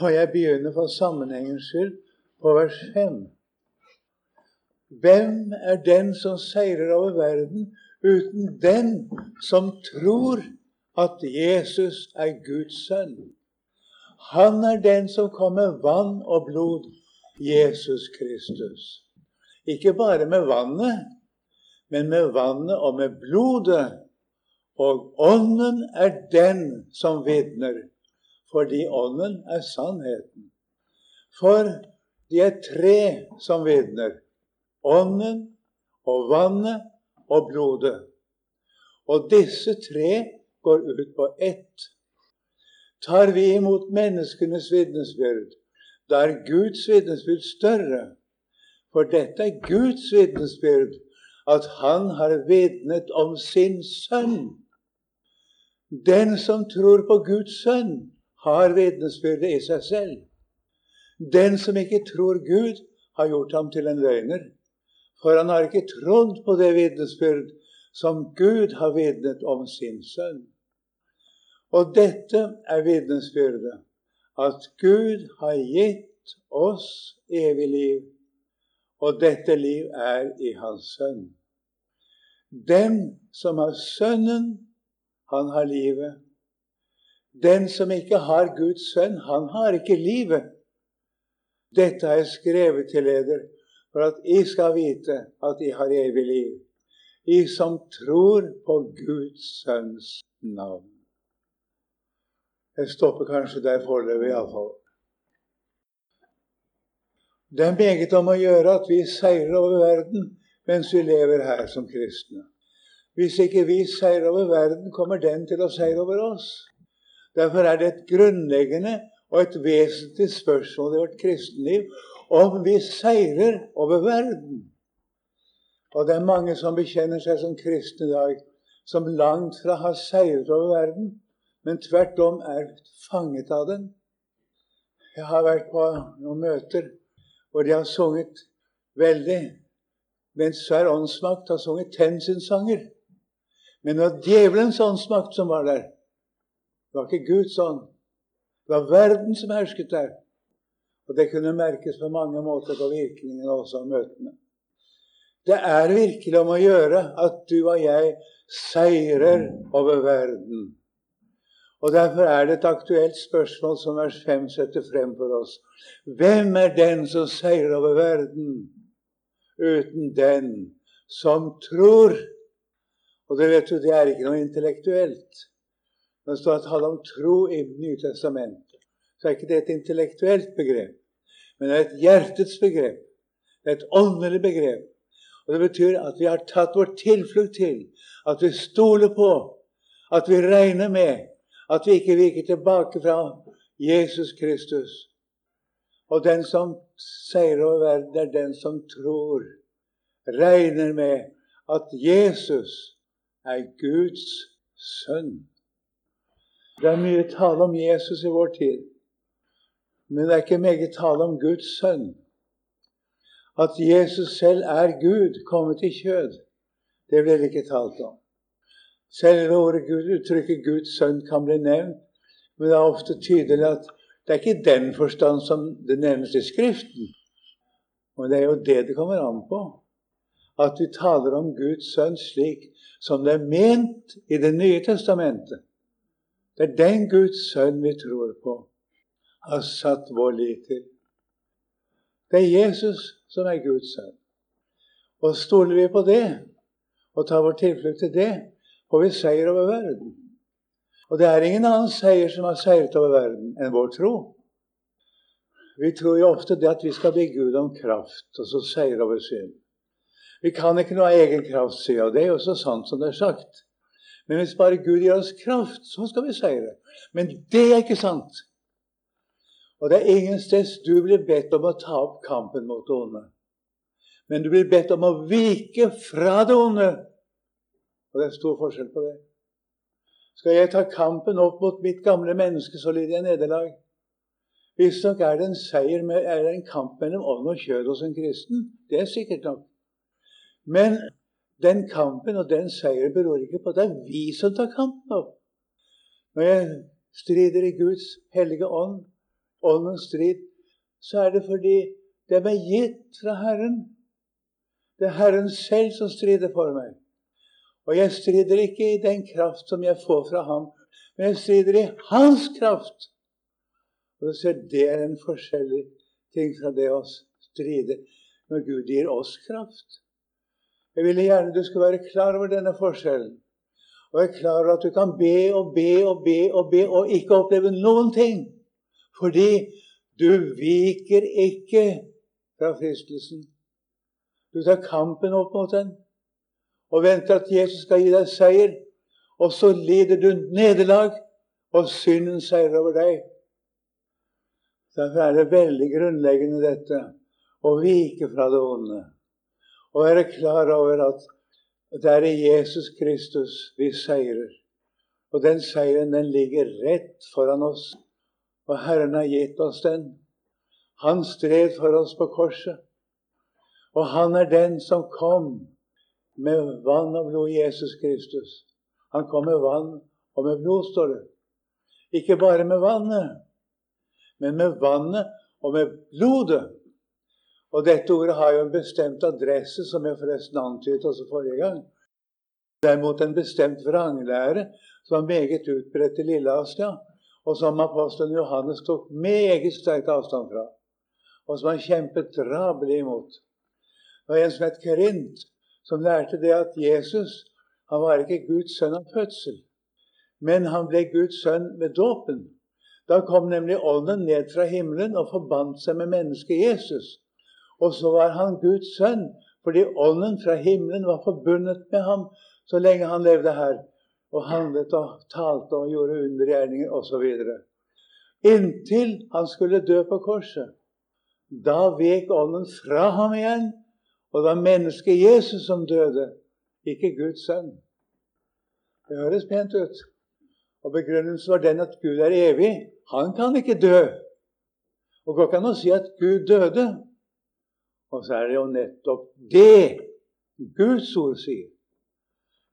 Og jeg begynner for sammenhengens skyld på vers 5. Hvem er den som seirer over verden uten den som tror at Jesus er Guds sønn? Han er den som kom med vann og blod, Jesus Kristus. Ikke bare med vannet, men med vannet og med blodet. Og Ånden er den som vitner, fordi Ånden er sannheten. For de er tre som vitner. Ånden og vannet og blodet. Og disse tre går ut på ett. Tar vi imot menneskenes vitnesbyrd, da er Guds vitnesbyrd større. For dette er Guds vitnesbyrd, at Han har vitnet om sin sønn. Den som tror på Guds sønn, har vitnesbyrdet i seg selv. Den som ikke tror Gud, har gjort ham til en løgner. For han har ikke trodd på det vitnesbyrd som Gud har vitnet om sin sønn. Og dette er vitnesbyrdet, at Gud har gitt oss evig liv, og dette liv er i Hans sønn. Den som har Sønnen, han har livet. Den som ikke har Guds sønn, han har ikke livet. Dette har jeg skrevet til leder, for at I skal vite at I har evig liv. I som tror på Guds sønns navn. Jeg stopper kanskje der foreløpig, iallfall. Det er meget om å gjøre at vi seirer over verden mens vi lever her som kristne. Hvis ikke vi seirer over verden, kommer den til å seire over oss. Derfor er det et grunnleggende og et vesentlig spørsmål i vårt kristenliv om vi seirer over verden. Og det er mange som bekjenner seg som kristne i dag, som langt fra har seiret over verden, men tvert om er fanget av den. Jeg har vært på noen møter hvor de har sunget veldig, mens hver åndsmakt har sunget tensinnsanger. Men det var djevelens åndsmakt som var der. Det var ikke Guds ånd. Det var verden som hersket der. Og det kunne merkes på mange måter på virkningen også av møtene. Det er virkelig om å gjøre at du og jeg seirer over verden. Og Derfor er det et aktuelt spørsmål som vers 5 setter frem for oss. Hvem er den som seirer over verden uten den som tror? Og det vet du, det er ikke noe intellektuelt. Når det står tale om tro i Nytestamentet, så er ikke det et intellektuelt begrep. Men det er et hjertets begrep. Det er et åndelig begrep. Og Det betyr at vi har tatt vår tilflukt til, at vi stoler på, at vi regner med, at vi ikke viker tilbake fra Jesus Kristus. Og den som seirer over verden, er den som tror, regner med at Jesus er Guds sønn. Det er mye tale om Jesus i vår tid. Men det er ikke meget tale om Guds sønn. At Jesus selv er Gud, kommet i kjød, det blir det ikke talt om. Selv ordet Gud, uttrykket Guds sønn kan bli nevnt, men det er ofte tydelig at det er ikke i den forstand som det nevnes i Skriften. Og det er jo det det kommer an på. At vi taler om Guds sønn slik som det er ment i Det nye testamentet. Det er den Guds sønn vi tror på har satt vår lit til. Det er Jesus som er Guds sønn. Og stoler vi på det og tar vår tilflukt til det, får vi seier over verden. Og det er ingen annen seier som har seiret over verden enn vår tro. Vi tror jo ofte det at vi skal be Gud om kraft, og så seier over synd. Vi kan ikke noe av egen kraft, sier og det er jo så sant som det er sagt. Men hvis bare Gud gir oss kraft, så skal vi seire. Men det er ikke sant. Og det er ingen sted du blir bedt om å ta opp kampen mot det onde. Men du blir bedt om å vike fra det onde. Og det er stor forskjell på det. Skal jeg ta kampen opp mot mitt gamle menneske, så lider jeg nederlag. Visstnok er det en seier med, er det en kamp mellom ånd og kjød hos en kristen. Det er sikkert nok. Men den kampen og den seieren beror ikke på at det er vi som tar kampen opp. Når jeg strider i Guds hellige ånd, åndens strid, så er det fordi det er gitt fra Herren. Det er Herren selv som strider for meg. Og jeg strider ikke i den kraft som jeg får fra ham, men jeg strider i hans kraft. Og du ser, Det er en forskjellig ting fra det å stride når Gud gir oss kraft. Jeg ville gjerne du skulle være klar over denne forskjellen. Og er klar over at du kan be og be og be og be og ikke oppleve noen ting. Fordi du viker ikke fra fristelsen. Du tar kampen opp mot den og venter at Jesus skal gi deg seier. Og så lider du nederlag, og synden seier over deg. Derfor er det veldig grunnleggende dette å vike fra det onde. Og være klar over at det er i Jesus Kristus vi seirer. Og den seieren den ligger rett foran oss. Og Herren har gitt oss den. Han stred for oss på korset. Og han er den som kom med vann og blod, Jesus Kristus. Han kom med vann og med blod, står det. Ikke bare med vannet, men med vannet og med blodet. Og dette ordet har jo en bestemt adresse, som jeg forresten antydet også forrige gang. Derimot en bestemt vranglære som var meget utbredt i Lille-Asia, og som apostelen Johannes tok meget sterkt avstand fra, og som han kjempet drabelig imot. Det var en som het Kerint, som lærte det at Jesus han var ikke Guds sønn av fødsel, men han ble Guds sønn ved dåpen. Da kom nemlig Ånden ned fra himmelen og forbandt seg med mennesket Jesus. Og så var han Guds sønn, fordi Ånden fra himmelen var forbundet med ham så lenge han levde her, og handlet og talte og gjorde undergjerninger osv. Inntil han skulle dø på korset. Da vek Ånden fra ham igjen og det var mennesket Jesus som døde, ikke Guds sønn. Det høres pent ut. Og Begrunnelsen var den at Gud er evig. Han kan ikke dø. Og går ikke an å si at Gud døde. Og så er det jo nettopp det Guds ord sier.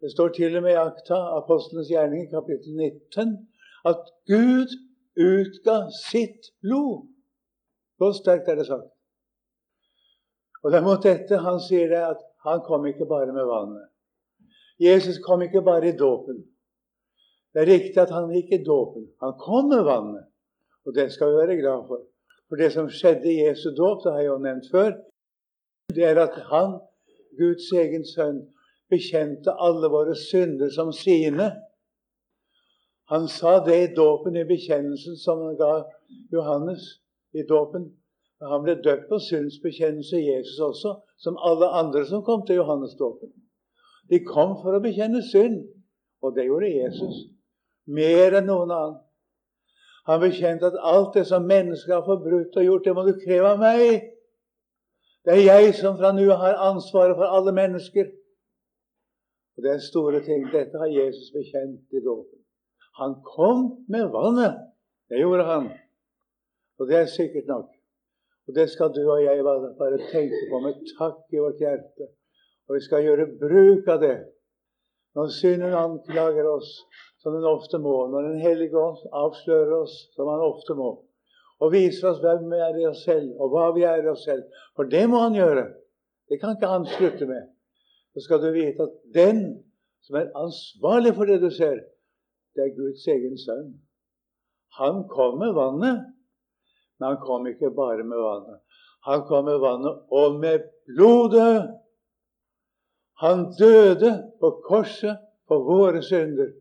Det står til og med i akta, apostlenes gjerning, kapittel 19, at Gud utga sitt blod. Så sterkt er det sagt. Og det er mot dette han sier det at han kom ikke bare med vannet. Jesus kom ikke bare i dåpen. Det er riktig at han gikk i dåpen. Han kom med vannet, og det skal vi være glad for. For det som skjedde i Jesu dåp, det har jeg jo nevnt før, det er at han, Guds egen sønn, bekjente alle våre synder som sine. Han sa det i dåpen, i bekjennelsen som han ga Johannes i dåpen. Han ble døpt på syndsbekjennelse, Jesus også, som alle andre som kom til Johannesdåpen. De kom for å bekjenne synd, og det gjorde Jesus. Mer enn noen annen. Han bekjente at alt det som mennesker har forbrutt og gjort, det må du kreve av meg. Det er jeg som fra nå har ansvaret for alle mennesker. Og Det er store ting. Dette har Jesus bekjent i dåpen. Han kom med vannet. Det gjorde han. Og det er sikkert nok. Og det skal du og jeg bare tenke på med takk i vårt hjerte. Og vi skal gjøre bruk av det. Når synden anklager oss, som den ofte må, når Den hellige ånd avslører oss, som han ofte må, og viser oss hvem vi er i oss selv, og hva vi er i oss selv For det må han gjøre. Det kan ikke han slutte med. Så skal du vite at den som er ansvarlig for det du ser, det er Guds egen sønn. Han kom med vannet. Men han kom ikke bare med vannet. Han kom med vannet og med blodet. Han døde på korset for våre synder.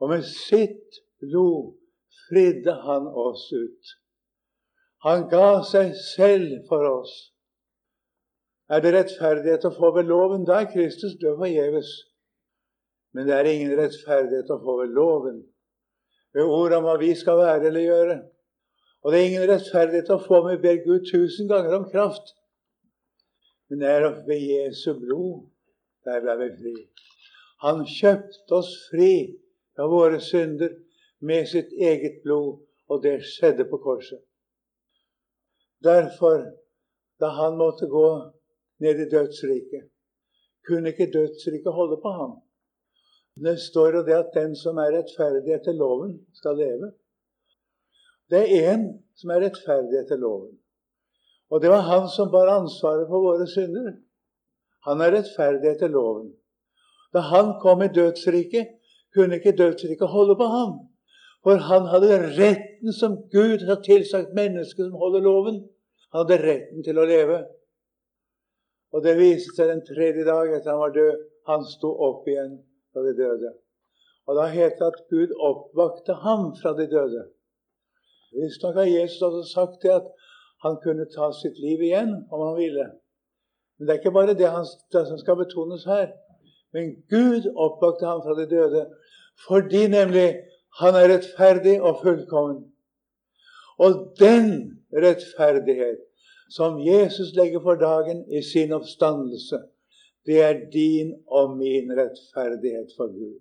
Og med sitt blod fridde han oss ut. Han ga seg selv for oss. Er det rettferdighet å få ved loven? Da er Kristus død forgjeves. Men det er ingen rettferdighet å få ved loven, ved ord om hva vi skal være eller gjøre. Og det er ingen rettferdighet å få med ber Gud tusen ganger om kraft. Men det er ved Jesu blod der ble vi fri. Han kjøpte oss fri fra våre synder med sitt eget blod, og det skjedde på korset. Derfor, da han måtte gå ned i dødsriket, kunne ikke dødsriket holde på ham. Det står jo det at den som er rettferdig etter loven, skal leve. Det er én som er rettferdig etter loven. Og det var han som bar ansvaret for våre synder. Han er rettferdig etter loven. Da han kom i dødsriket, kunne ikke dødsriket holde på ham. For han hadde retten som Gud har tilsagt mennesket som holder loven. Han hadde retten til å leve. Og det viste seg den tredje dag etter han var død. Han sto opp igjen fra de døde. Og da het det at Gud oppvakte ham fra de døde. Visstnok har Jesus også sagt det at han kunne ta sitt liv igjen om han ville. Men det er ikke bare det, han, det som skal betones her. Men Gud oppvakte ham fra de døde fordi nemlig han er rettferdig og fullkommen. Og den rettferdighet som Jesus legger for dagen i sin oppstandelse, det er din og min rettferdighet for Gud.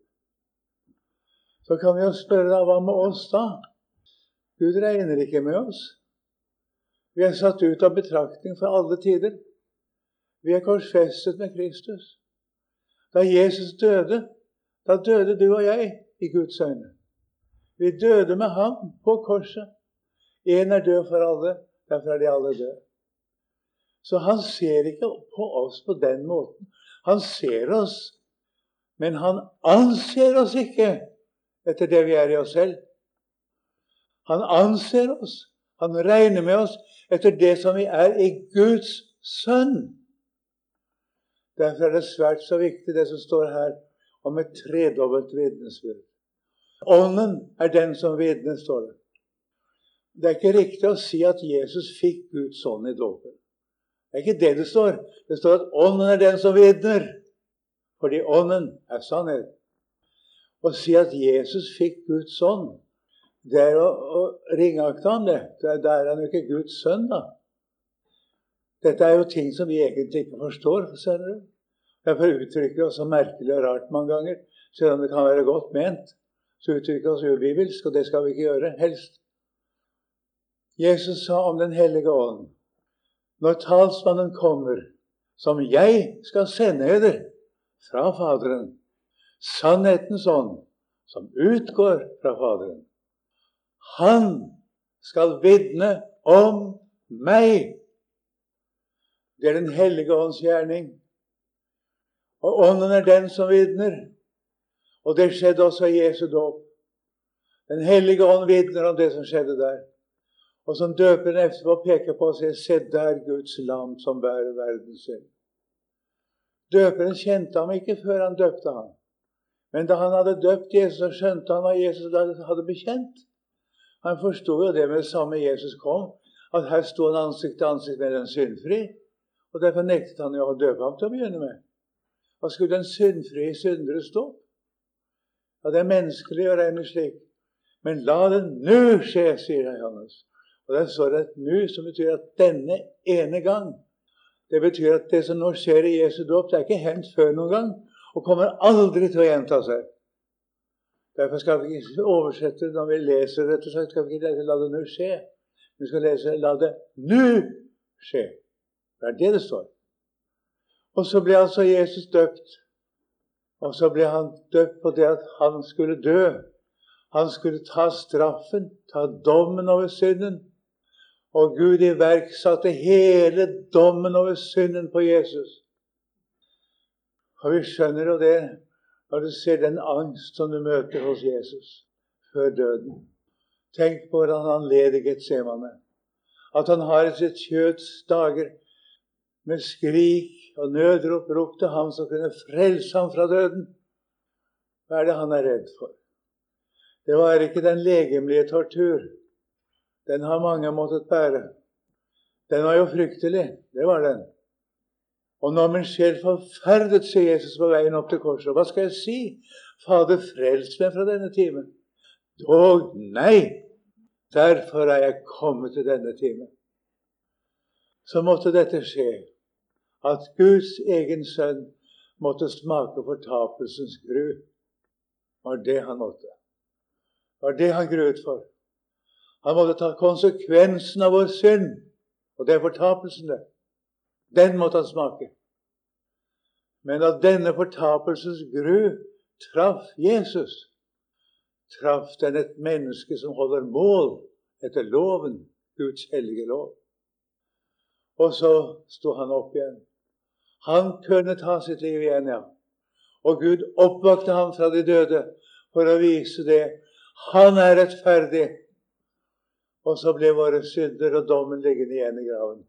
Så kan vi jo spørre deg, hva med oss da? Gud regner ikke med oss. Vi er satt ut av betraktning for alle tider. Vi er korsfestet med Kristus. Da Jesus døde, da døde du og jeg i Guds øyne. Vi døde med ham på korset. Én er død for alle, derfor er de alle døde. Så han ser ikke på oss på den måten. Han ser oss, men han anser oss ikke etter det vi er i oss selv. Han anser oss, han regner med oss etter det som vi er i Guds sønn. Derfor er det svært så viktig det som står her om et tredobbelt vitnesbyrd. Ånden er den som vitner, står det. Det er ikke riktig å si at Jesus fikk Guds ånd i dåpen. Det er ikke det det står. Det står at Ånden er den som vitner. Fordi Ånden er sannhet. Å si at Jesus fikk Guds ånd, det er å, å ringakte ham, det. Da er han jo ikke Guds sønn, da. Dette er jo ting som vi egentlig ikke forstår. du. Derfor uttrykker vi oss så merkelig og rart mange ganger. Selv om det kan være godt ment, så uttrykker vi oss ubibelsk, og det skal vi ikke gjøre. Helst. Jesus sa om Den hellige ånd når talsmannen kommer, som jeg skal sende eder fra Faderen, sannhetens ånd, som utgår fra Faderen. Han skal vitne om meg. Det er Den hellige ånds gjerning. Og Ånden er den som vitner. Og det skjedde også i Jesu dåp. Den hellige ånd vitner om det som skjedde der. Og som døperen etterpå peker på og sier, se der Guds lam som bærer verdens synd. Døperen kjente ham ikke før han døpte ham. Men da han hadde døpt Jesus, så skjønte han hva Jesus hadde bekjent. Han forsto jo det med det samme Jesus kom, at her sto han ansikt til ansikt med den syndfri. Og Derfor nektet han jo å døpe ham til å begynne med. Hva skulle den syndfrie syndere stå? Ja, Det er menneskelig å regne slik. Men la det nå skje, sier Johannes. Og Der står det et 'nu', som betyr at denne ene gang. Det betyr at det som nå skjer i Jesu dåp, det er ikke hendt før noen gang, og kommer aldri til å gjenta seg. Derfor skal vi ikke oversette når vi leser dette, så skal vi ikke lese 'la det nå skje'. Vi skal lese 'la det nå skje'. Det er det det står. Og så ble altså Jesus døpt. Og så ble han døpt på det at han skulle dø. Han skulle ta straffen, ta dommen over synden. Og Gud iverksatte hele dommen over synden på Jesus. Og vi skjønner jo det når du ser den angst som du møter hos Jesus før døden. Tenk på hvordan han led i Getsemane. At han har i sitt kjøtts dager med skrik og nødrop ropte ham som kunne frelse ham fra døden. Hva er det han er redd for? Det var ikke den legemlige tortur den har mange måttet bære. Den var jo fryktelig. Det var den. Og når min sjel forferdet, sier Jesus på veien opp til korset, hva skal jeg si? Fader, frels meg fra denne timen. Dog nei! Derfor er jeg kommet til denne timen. Så måtte dette skje, at Guds egen sønn måtte smake fortapelsens gru. Var det han måtte. Var det han gruet for. Han måtte ta konsekvensen av vår synd. Og det er fortapelsen, det. Den måtte han smake. Men at denne fortapelsens gru traff Jesus, traff den et menneske som holder mål etter loven, Guds hellige lov. Og så sto han opp igjen. Han kunne ta sitt liv igjen, ja. Og Gud oppvakte ham fra de døde for å vise det. Han er rettferdig. Og så ble våre synder og dommen liggende igjen i graven.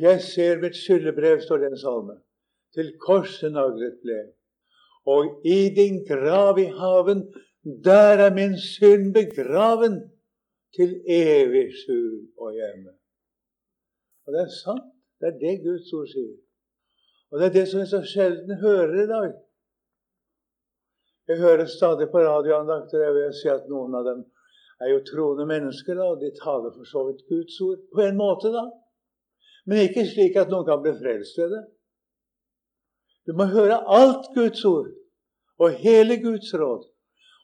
Jeg ser mitt skyldebrev, står det i en salme. Til korset naglet ble. Og i din grav i haven, der er min synd begraven til evig skjul og hjemme. Og det er sant. Det er det Guds ord sier. Og det er det som jeg så sjelden hører i dag. Jeg hører stadig på radioandakter jeg vil si at noen av dem er jo troende mennesker, og de taler for så vidt Guds ord på en måte, da. Men ikke slik at noen kan bli frelst ved det. Du må høre alt Guds ord og hele Guds råd.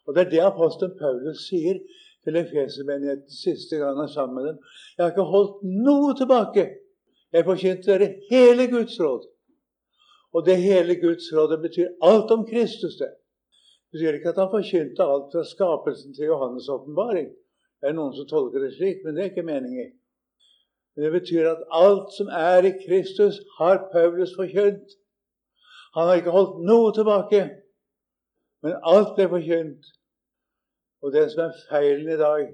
Og det er det apostelen Paulus sier til Efesermenigheten siste gang han er sammen med dem. Jeg har ikke holdt noe tilbake. Jeg forkynte dere hele Guds råd. Og det hele Guds rådet betyr alt om Kristus. Det Det betyr ikke at han forkynte alt fra skapelsen til Johannes' åpenbaring. Det er noen som tolker det slik, men det er ikke meningen. Men det betyr at alt som er i Kristus, har Paulus forkynt. Han har ikke holdt noe tilbake, men alt ble forkynt. Og det som er feilen i dag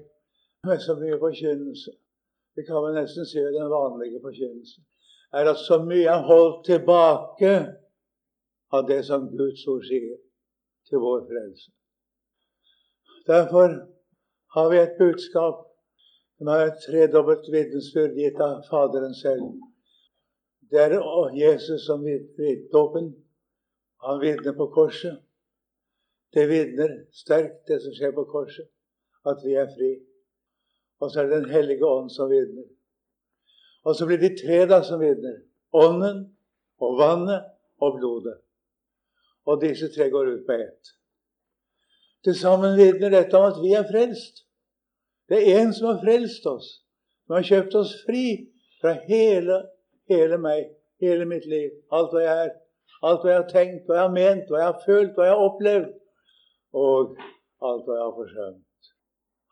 med så mye forkynnelse, det kan man nesten si den vanlige forkynnelsen, er at så mye er holdt tilbake av det som Guds ord sier til vår frelse. Derfor har vi et budskap som er et tredobbelt vitnesbyrd gitt av Faderen selv. Det er Jesus som vitner dåpen. Han vitner på korset. Det vitner sterkt, det som skjer på korset, at vi er fri. Og så er det Den hellige ånd som vitner. Og så blir de tre da som vitner. Ånden og vannet og blodet. Og disse tre går ut på ett. Til sammen vitner dette om at vi er frelst. Det er én som har frelst oss, som har kjøpt oss fri fra hele, hele meg, hele mitt liv. Alt hva jeg er, alt hva jeg har tenkt, hva jeg har ment, hva jeg har følt, hva jeg har opplevd og alt hva jeg har forsømt.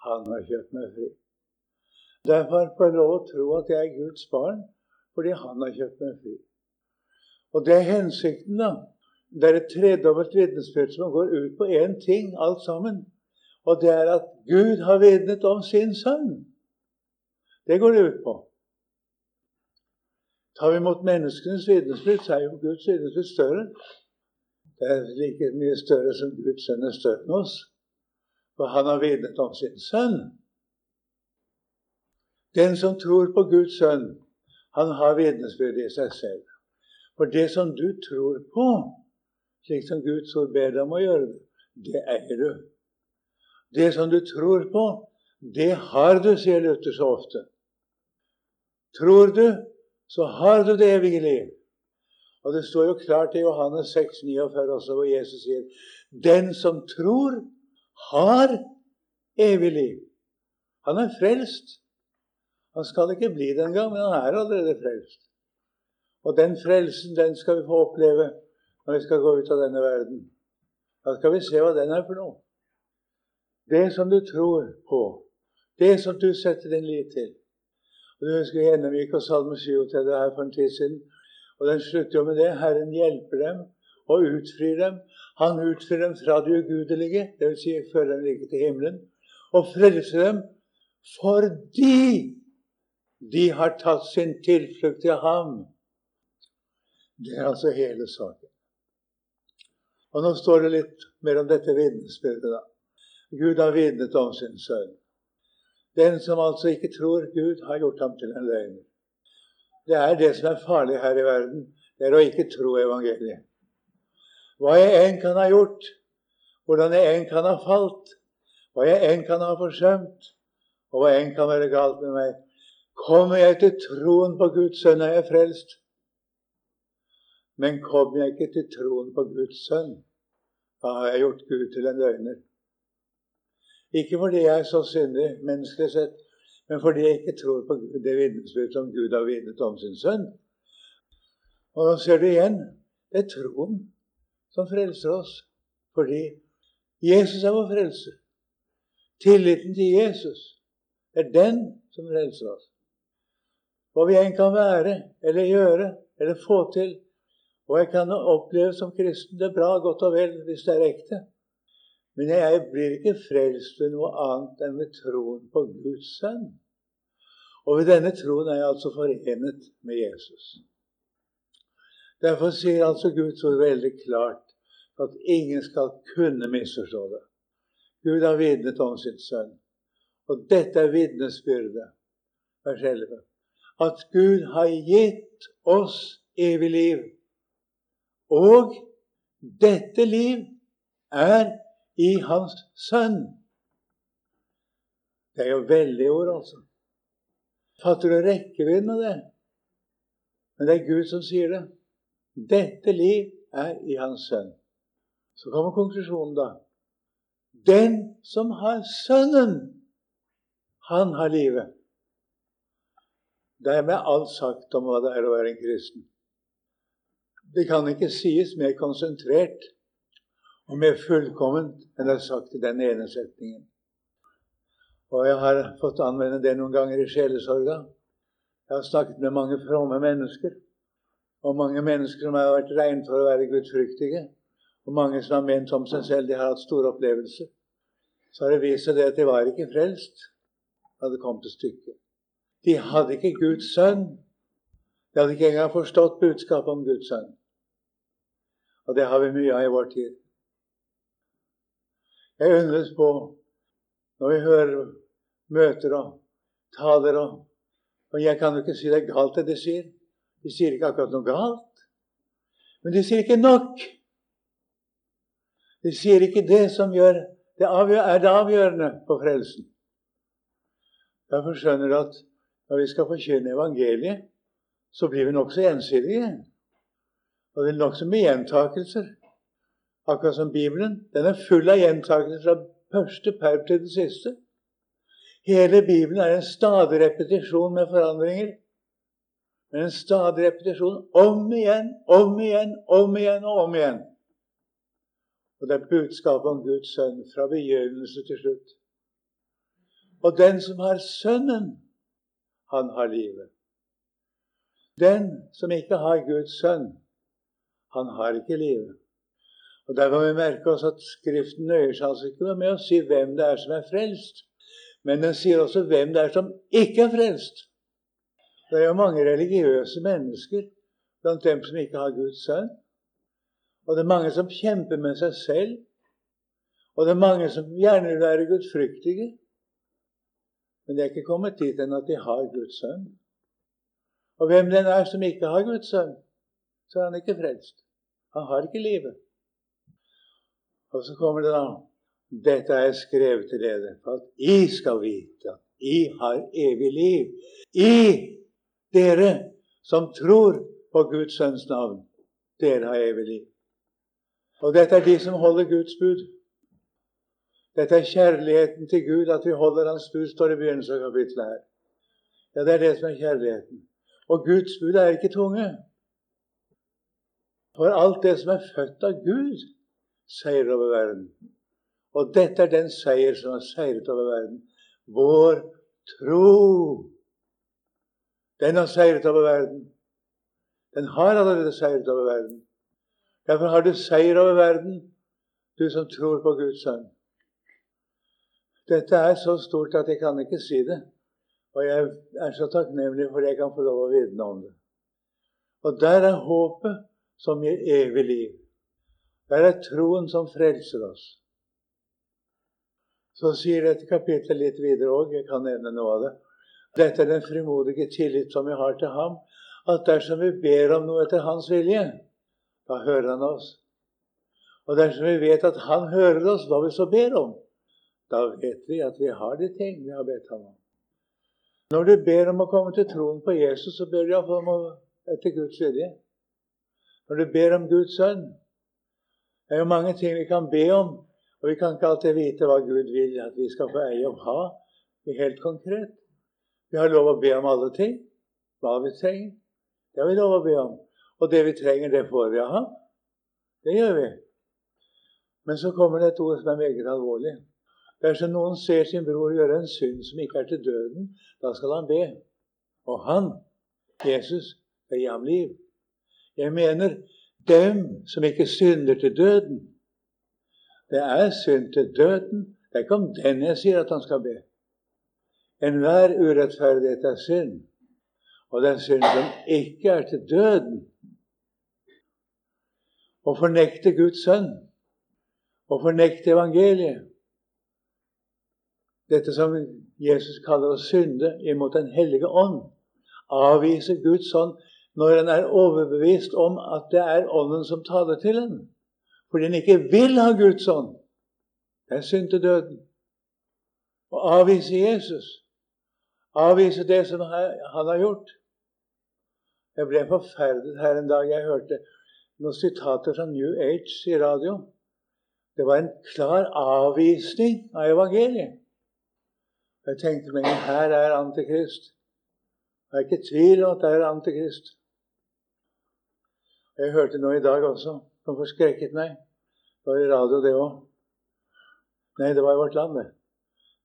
Han har kjøpt meg fri. Derfor får jeg lov å tro at jeg er Guds barn, fordi han har kjøpt meg fri. Og det er hensikten, da. Det er et tredobbelt vitnesbyrd som går ut på én ting, alt sammen. Og det er at Gud har vitnet om sin sønn. Det går det ut på. Tar vi imot menneskenes vitnesbyrd, så er jo Guds vitnesbyrd større. Det er like mye større som Guds sønn er større enn oss. For han har vitnet om sin sønn. Den som tror på Guds sønn, han har vitnesbyrd i seg selv. For det som du tror på, slik som Guds ord ber deg om å gjøre det eier du. Det som du tror på, det har du, sier Luther så ofte. Tror du, så har du det evige liv. Og det står jo klart i Johannes 6, 49 også, hvor Jesus sier Den som tror, har evig liv. Han er frelst. Han skal ikke bli det engang, men han er allerede frelst. Og den frelsen, den skal vi få oppleve når vi skal gå ut av denne verden. Da skal vi se hva den er for noe. Det som du tror på, det som du setter din lit til. Og Du husker Gjennomgikk og Salme 37 her for en tid siden. Og den slutter jo med det. Herren hjelper dem og utfrir dem. Han utfrir dem fra det ugudelige, dvs. Si, fører dem like til himmelen, og frelser dem fordi de har tatt sin tilflukt til ham. Det er altså hele saken. Og Nå står det litt mer om dette vitnesbyrdet. da. Gud har vitnet om sin sønn. Den som altså ikke tror Gud, har gjort ham til en løgner. Det er det som er farlig her i verden. Det er å ikke tro evangeliet. Hva jeg enn kan ha gjort, hvordan jeg enn kan ha falt, hva jeg enn kan ha forsømt, og hva enn kan være galt med meg, kommer jeg til troen på Guds sønn, er jeg frelst. Men kommer jeg ikke til troen på Guds sønn, da har jeg gjort Gud til en løgner. Ikke fordi jeg er så syndig menneskelig sett, men fordi jeg ikke tror på det vitnesbyrd som Gud har vitnet om sin sønn. Og da ser du igjen det er troen som frelser oss. Fordi Jesus er vår frelse. Tilliten til Jesus er den som frelser oss. Hva vi enn kan være eller gjøre eller få til. Og jeg kan oppleve som kristen det er bra, godt og vel, hvis det er ekte. Men jeg blir ikke frelst ved noe annet enn ved troen på Guds sønn. Og ved denne troen er jeg altså forenet med Jesus. Derfor sier altså Guds ord veldig klart at ingen skal kunne misforstå det. Gud har vitnet om sin sønn. Og dette er vitnesbyrdet, vers 11. At Gud har gitt oss evig liv. Og dette liv er i Hans Sønn. Det er jo veldige ord, altså. Fatter du rekkevidden av det? Men det er Gud som sier det. Dette liv er i Hans Sønn. Så kommer konklusjonen, da. Den som har Sønnen, han har livet. Det er med alt sagt om hva det er å være en kristen. Det kan ikke sies mer konsentrert og mer fullkomment enn det er sagt i den ene setningen. Og jeg har fått anvende det noen ganger i sjelesorga. Jeg har snakket med mange fromme mennesker og mange mennesker som har vært regnet for å være gudfryktige, og mange som har ment om seg selv de har hatt store opplevelser, så har det vist seg det at de var ikke frelst da det kom til stykket. De hadde ikke Guds sønn. De hadde ikke engang forstått budskapet om Guds sønn. Og det har vi mye av i vår tid. Jeg undres på når vi hører møter og taler og Og jeg kan jo ikke si det er galt, det de sier. De sier ikke akkurat noe galt, men de sier ikke nok. De sier ikke det som gjør, det er det avgjørende på frelsen. Derfor skjønner du at når vi skal forkynne evangeliet, så blir vi nokså ensidige. Og det er nokså mye gjentakelser. Akkurat som Bibelen. Den er full av gjentakelser fra første perp til det siste. Hele Bibelen er en stadig repetisjon med forandringer. Men en stadig repetisjon om igjen, om igjen, om igjen og om igjen. Og det er budskapet om Guds sønn fra begynnelse til slutt. Og den som har Sønnen, han har livet. Den som ikke har Guds sønn, han har ikke livet. Og Der kan vi merke oss at Skriften nøyer seg altså ikke med å si hvem det er som er frelst, men den sier også hvem det er som ikke er frelst. Det er jo mange religiøse mennesker blant dem som ikke har Guds sønn. Og det er mange som kjemper med seg selv. Og det er mange som gjerne vil være gudfryktige. Men de er ikke kommet dit enn at de har Guds sønn. Og hvem den er som ikke har Guds sønn, så er han ikke frelst. Han har ikke livet. Og så kommer det da Dette er skrevet til dere for at I skal vite at I har evig liv. I dere som tror på Guds sønns navn, dere har evig liv. Og dette er de som holder Guds bud. Dette er kjærligheten til Gud, at vi holder Hans bud, står i begynnelsen av kapittelet her. Ja, det er det som er kjærligheten. Og Guds bud er ikke tunge. For alt det som er født av Gud, seier over verden. Og dette er den seier som har seiret over verden. Vår tro. Den har seiret over verden. Den har allerede seiret over verden. Derfor har du seier over verden, du som tror på Guds sønn. Dette er så stort at jeg kan ikke si det. Og jeg er så takknemlig for at jeg kan få lov å vitne om det. Og der er håpet som gir evig liv. Der er troen som frelser oss. Så sier dette kapittelet litt videre òg. Jeg kan nevne noe av det. Dette er den frimodige tillit som vi har til ham. At dersom vi ber om noe etter hans vilje, da hører han oss. Og dersom vi vet at han hører oss hva vi så ber om, da vet vi at vi har de ting vi har bedt ham om. Når du ber om å komme til troen på Jesus, så ber du om etter Guds vilje. Når du ber om Guds sønn Det er jo mange ting vi kan be om, og vi kan ikke alltid vite hva Gud vil at vi skal få eie og ha helt konkret. Vi har lov å be om alle ting. Hva vi trenger. Det har vi lov å be om. Og det vi trenger, det får vi av ham. Det gjør vi. Men så kommer det et ord som er meget alvorlig. Dersom noen ser sin bror gjøre en synd som ikke er til døden, da skal han be. Og han, Jesus, skal gi ham liv. Jeg mener dem som ikke synder til døden. Det er synd til døden. Det er ikke om den jeg sier at han skal be. Enhver urettferdighet er synd. Og det er synd som ikke er til døden. Å fornekte Guds sønn, å fornekte evangeliet, dette som Jesus kaller å synde imot Den hellige ånd, avvise Guds ånd når en er overbevist om at det er Ånden som taler til en. Fordi en ikke vil ha Guds ånd. Det er synd til døden. Å avvise Jesus, avvise det som han har gjort. Jeg ble forferdet her en dag jeg hørte noen sitater fra New Age i radio. Det var en klar avvisning av evangeliet. Jeg tenkte meg her er Antikrist. Jeg er ikke tvil om at det er Antikrist. Jeg hørte noe i dag også som forskrekket meg. Det var i radio, det òg. Nei, det var i Vårt Land, det.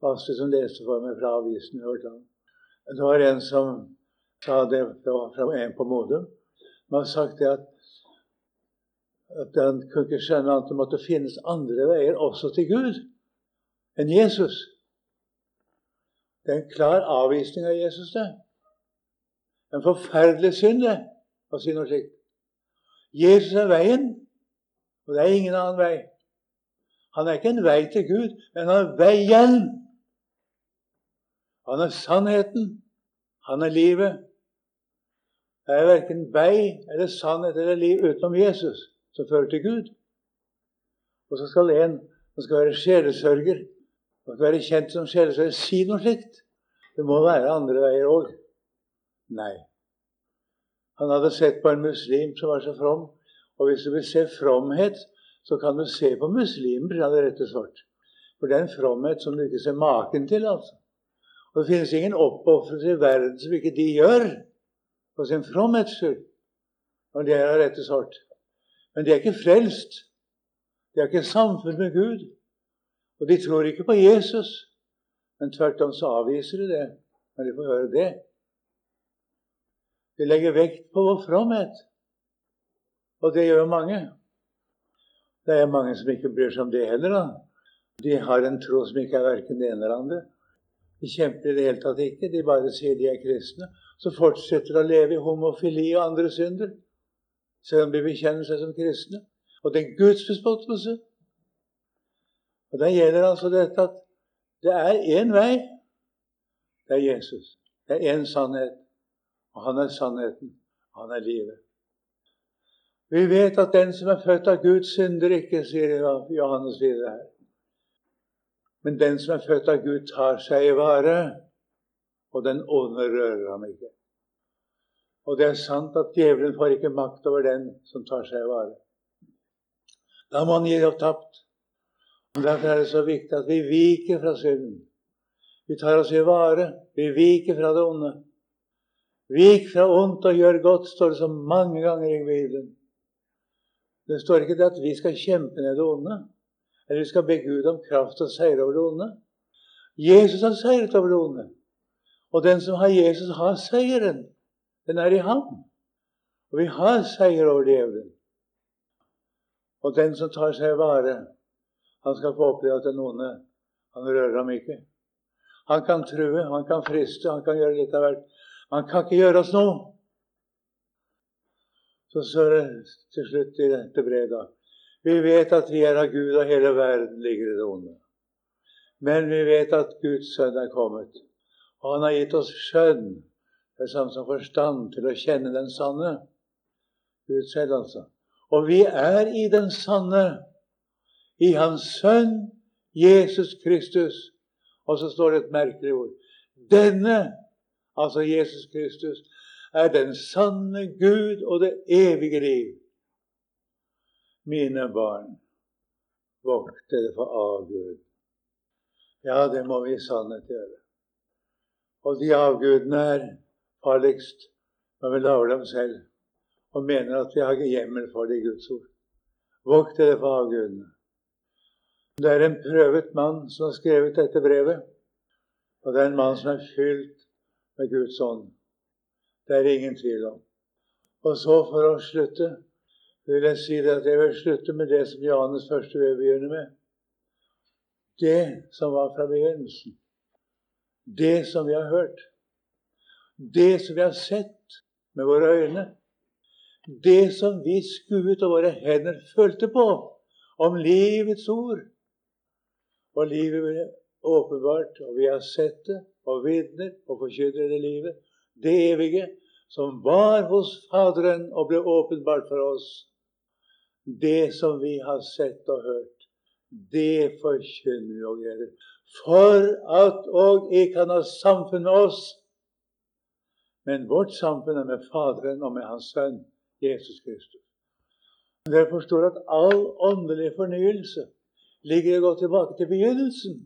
Astrid som leste for meg fra avisen i Vårt Land. Det var en som sa det, det var fra en på Modum. Man har sagt det at, at han kunne ikke skjønne at det måtte finnes andre veier også til Gud enn Jesus. Det er en klar avvisning av Jesus, det. En forferdelig synd, det, å si noe slikt. Jesus er veien, og det er ingen annen vei. Han er ikke en vei til Gud, men han er veien. Han er sannheten. Han er livet. Det er verken vei eller sannhet eller liv utenom Jesus som fører til Gud. Og så skal en som skal være sjelesørger, å være kjent som sjelsørger. Si noe slikt. Det må være andre veier òg. Nei. Han hadde sett på en muslim som var så from. Og hvis du vil se fromhet, så kan du se på muslimer, sa det rett og slett. For det er en fromhet som du ikke ser maken til. altså. Og det finnes ingen oppofrelse i verden som ikke de gjør for sin fromhets skyld. Og det er av rette sort. Men de er ikke frelst. De har ikke samfunn med Gud. Og de tror ikke på Jesus. Men tvert om så avviser de det når de får høre det. De legger vekt på vår fromhet. Og det gjør mange. Det er mange som ikke bryr seg om det heller. da. De har en tro som ikke er verken det ene eller andre. De kjemper i det hele tatt ikke. De bare sier de er kristne. Så fortsetter de å leve i homofili og andre synder. Selv om de bekjenner seg som kristne. Og det er Guds bespottelse. Og da gjelder altså dette at det er én vei. Det er Jesus. Det er én sannhet. Og han er sannheten. Han er livet. Vi vet at den som er født av Gud, synder ikke, sier Johannes videre her. Men den som er født av Gud, tar seg i vare, og den onde rører ham ikke. Og det er sant at djevelen får ikke makt over den som tar seg i vare. Da må han gi opp tapt. Derfor er det så viktig at vi viker fra synden. Vi tar oss i vare. Vi viker fra det onde. Vik fra ondt og gjør godt, står det så mange ganger i Bibelen. Det står ikke det at vi skal kjempe ned det onde, eller vi skal be Gud om kraft og seire over det onde. Jesus har seiret over det onde. Og den som har Jesus, har seieren. Den er i ham. Og vi har seier over djevelen. Og den som tar seg i vare, han skal få oppleve at den onde han rører ham ikke. Han kan true, han kan friste, han kan gjøre litt av hvert. Han kan ikke gjøre oss noe. Så står det til slutt i dette brevet Vi vet at vi er av Gud, og hele verden ligger i det onde. Men vi vet at Guds sønn er kommet, og han har gitt oss skjønn, det er samme som forstand, til å kjenne den sanne. Gud selv, altså. Og vi er i den sanne i Hans Sønn Jesus Kristus. Og så står det et merkelig ord. Denne, altså Jesus Kristus, er den sanne Gud og det evige liv. Mine barn, vokt dere for avgud. Ja, det må vi i sannhet gjøre. Og de avgudene er farligst når vi lager dem selv og mener at vi har hjemmel for det i Guds ord. Vokt dere for avgudene. Det er en prøvet mann som har skrevet dette brevet. Og det er en mann som er fylt med Guds ånd. Det er det ingen tvil om. Og så, for å slutte, vil jeg si det at jeg vil slutte med det som Johannes første vil begynne med. Det som var fra begynnelsen. Det som vi har hørt. Det som vi har sett med våre øyne. Det som vi skuet og våre hender følte på om livets ord. Og livet ble åpenbart, og vi har sett det, og vitner og forkynner det livet. Det evige som var hos Faderen og ble åpenbart for oss. Det som vi har sett og hørt, det forkynner vi og gjelder. For at og jeg kan ha samfunn med oss. Men vårt samfunn er med Faderen og med Hans Sønn Jesus Kristus. Dere forstår at all åndelig fornyelse ligger å gå tilbake til begynnelsen,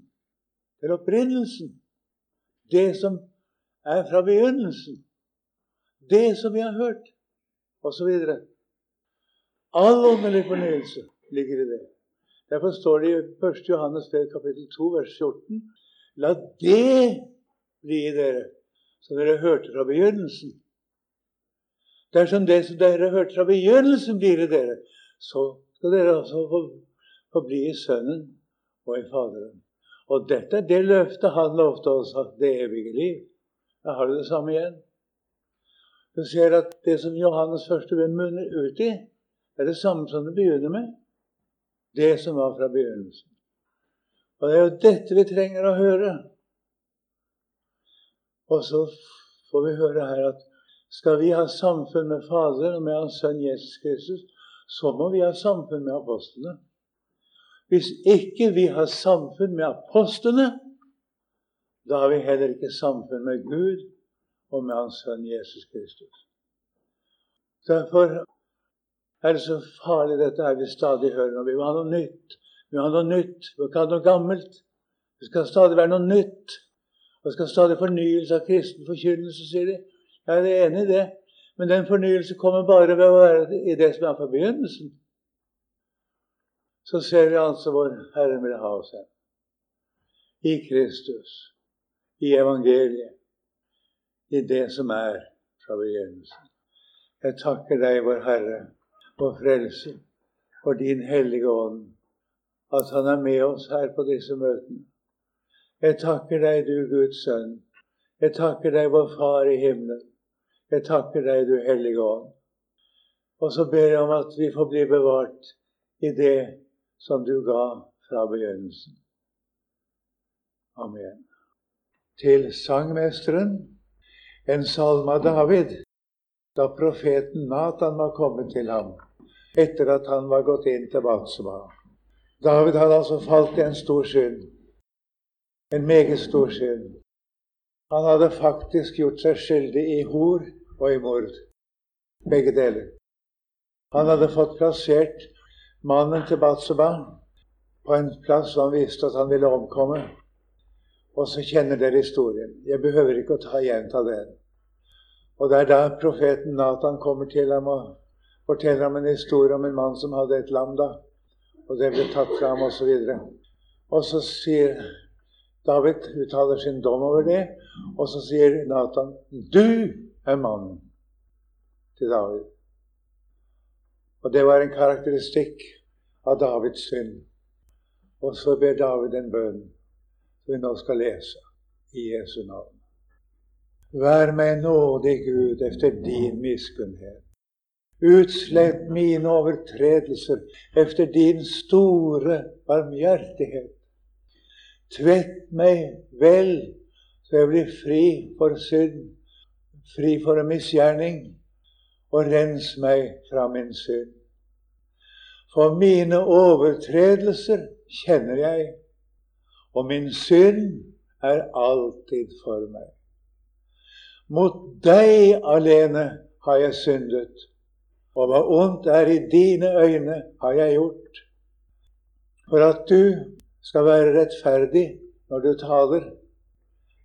til opprinnelsen. Det som er fra begynnelsen. Det som vi har hørt, osv. All åndelig fornyelse ligger i det. Derfor står det i 1. Johannes 3, kapittel 2, vers 14.: La det bli i dere som dere hørte fra begynnelsen. Dersom det som dere hørte fra begynnelsen, blir i dere, så skal dere også få forbli i Sønnen og i Faderen. Og dette er det løftet han lovte oss, at det evige liv. Da har du det samme igjen. Du ser at det som Johannes første vil munner ut i, er det samme som det begynner med. Det som var fra begynnelsen. Og det er jo dette vi trenger å høre. Og så får vi høre her at skal vi ha samfunn med Faderen og med Hans Sønn Jesus Kristus, så må vi ha samfunn med apostlene. Hvis ikke vi har samfunn med apostlene, da har vi heller ikke samfunn med Gud og med Hans Sønn Jesus Kristus. Derfor er det så farlig dette her vi stadig hører. Når vi vil ha noe nytt. Vi vil ha noe nytt, vi må ha noe gammelt. Det skal stadig være noe nytt. Det skal stadig fornyelse av kristen forkynnelse, sier de. Jeg er enig i det. Men den fornyelse kommer bare ved å være i det som er fra begynnelsen så ser vi altså hvor Herren vil ha oss hen. I Kristus, i evangeliet, i det som er fra begynnelsen. Jeg takker deg, vår Herre, vår Frelser, for din Hellige Ånd, at Han er med oss her på disse møtene. Jeg takker deg, du Guds Sønn. Jeg takker deg, vår Far i himmelen. Jeg takker deg, du Hellige Ånd. Og så ber jeg om at vi får bli bevart i det som du ga fra begynnelsen. Amen. Til sangmesteren en salme av David da profeten Natan var kommet til ham etter at han var gått inn til Batseba. David hadde altså falt i en stor synd. En meget stor synd. Han hadde faktisk gjort seg skyldig i hor og i mord. Begge deler. Han hadde fått plassert mannen til Batseba på en plass hvor han visste at han ville omkomme. Og så kjenner dere historien. Jeg behøver ikke å ta gjenta den. Og det er da profeten Nathan kommer til ham og forteller ham en historie om en mann som hadde et lam, da. Og det ble tatt fra ham, osv. Og, og så sier David uttaler sin dom over det, og så sier Nathan 'Du er mannen' til David. Og det var en karakteristikk av Davids synd. Og så ber David en bønn som vi nå skal lese i Jesu navn. Vær meg nådig, Gud, efter din miskunnhet. Utslett mine overtredelser efter din store barmhjertighet. Tvett meg vel, så jeg blir fri for synd, fri for en misgjerning og rens meg fra min synd. For mine overtredelser kjenner jeg, og min synd er alltid for meg. Mot deg alene har jeg syndet, og hva ondt er i dine øyne, har jeg gjort. For at du skal være rettferdig når du taler,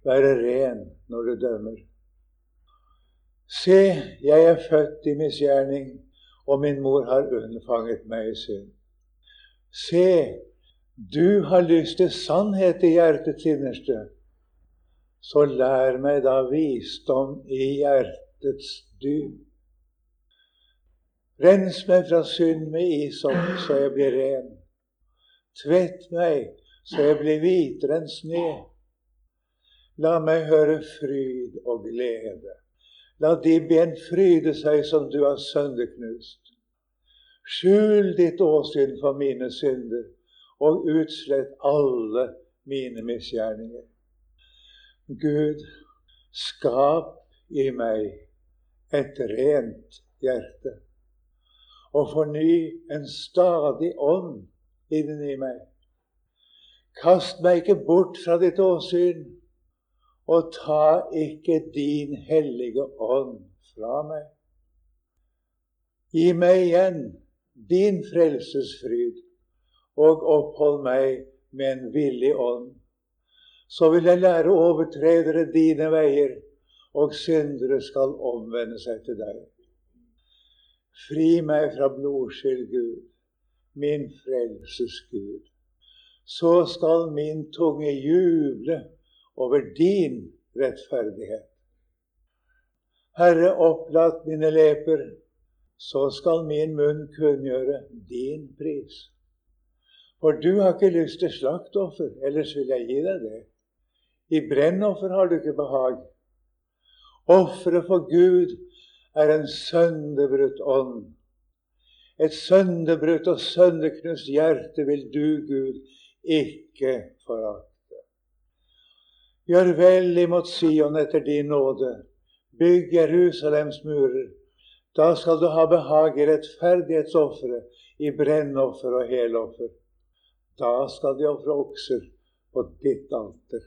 være ren når du dømmer. Se, jeg er født i misgjerning, og min mor har unnfanget meg i synd. Se, du har lyst til sannhet i hjertets innerste, så lær meg da visdom i hjertets dyp. Rens meg fra synd med isopp, så jeg blir ren. Tvett meg, så jeg blir hvitere enn sne. La meg høre fryd og glede. La de ben fryde seg som du har sønderknust. Skjul ditt åsyn for mine synder og utslett alle mine misgjerninger. Gud, skap i meg et rent hjerte, og forny en stadig ånd inni meg. Kast meg ikke bort fra ditt åsyn, og ta ikke din hellige ånd fra meg. Gi meg igjen din frelsesfryd og opphold meg med en villig ånd. Så vil jeg lære overtredere dine veier, og syndere skal omvende seg til deg. Fri meg fra blodskyld, Gud, min frelses Gud. Så skal min tunge juble over din rettferdighet. Herre, opplat mine leper, så skal min munn kunngjøre din pris. For du har ikke lyst til slaktoffer, ellers vil jeg gi deg det. I brennoffer har du ikke behag. Offeret for Gud er en sønderbrutt ånd. Et sønderbrutt og sønderknust hjerte vil du, Gud, ikke forakte. Gjør vel imot Sion etter din nåde. Bygg Jerusalems murer. Da skal du ha behag i rettferdighetsofferet, i brennoffer og heloffer. Da skal de ofre okser på ditt alter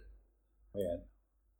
igjen.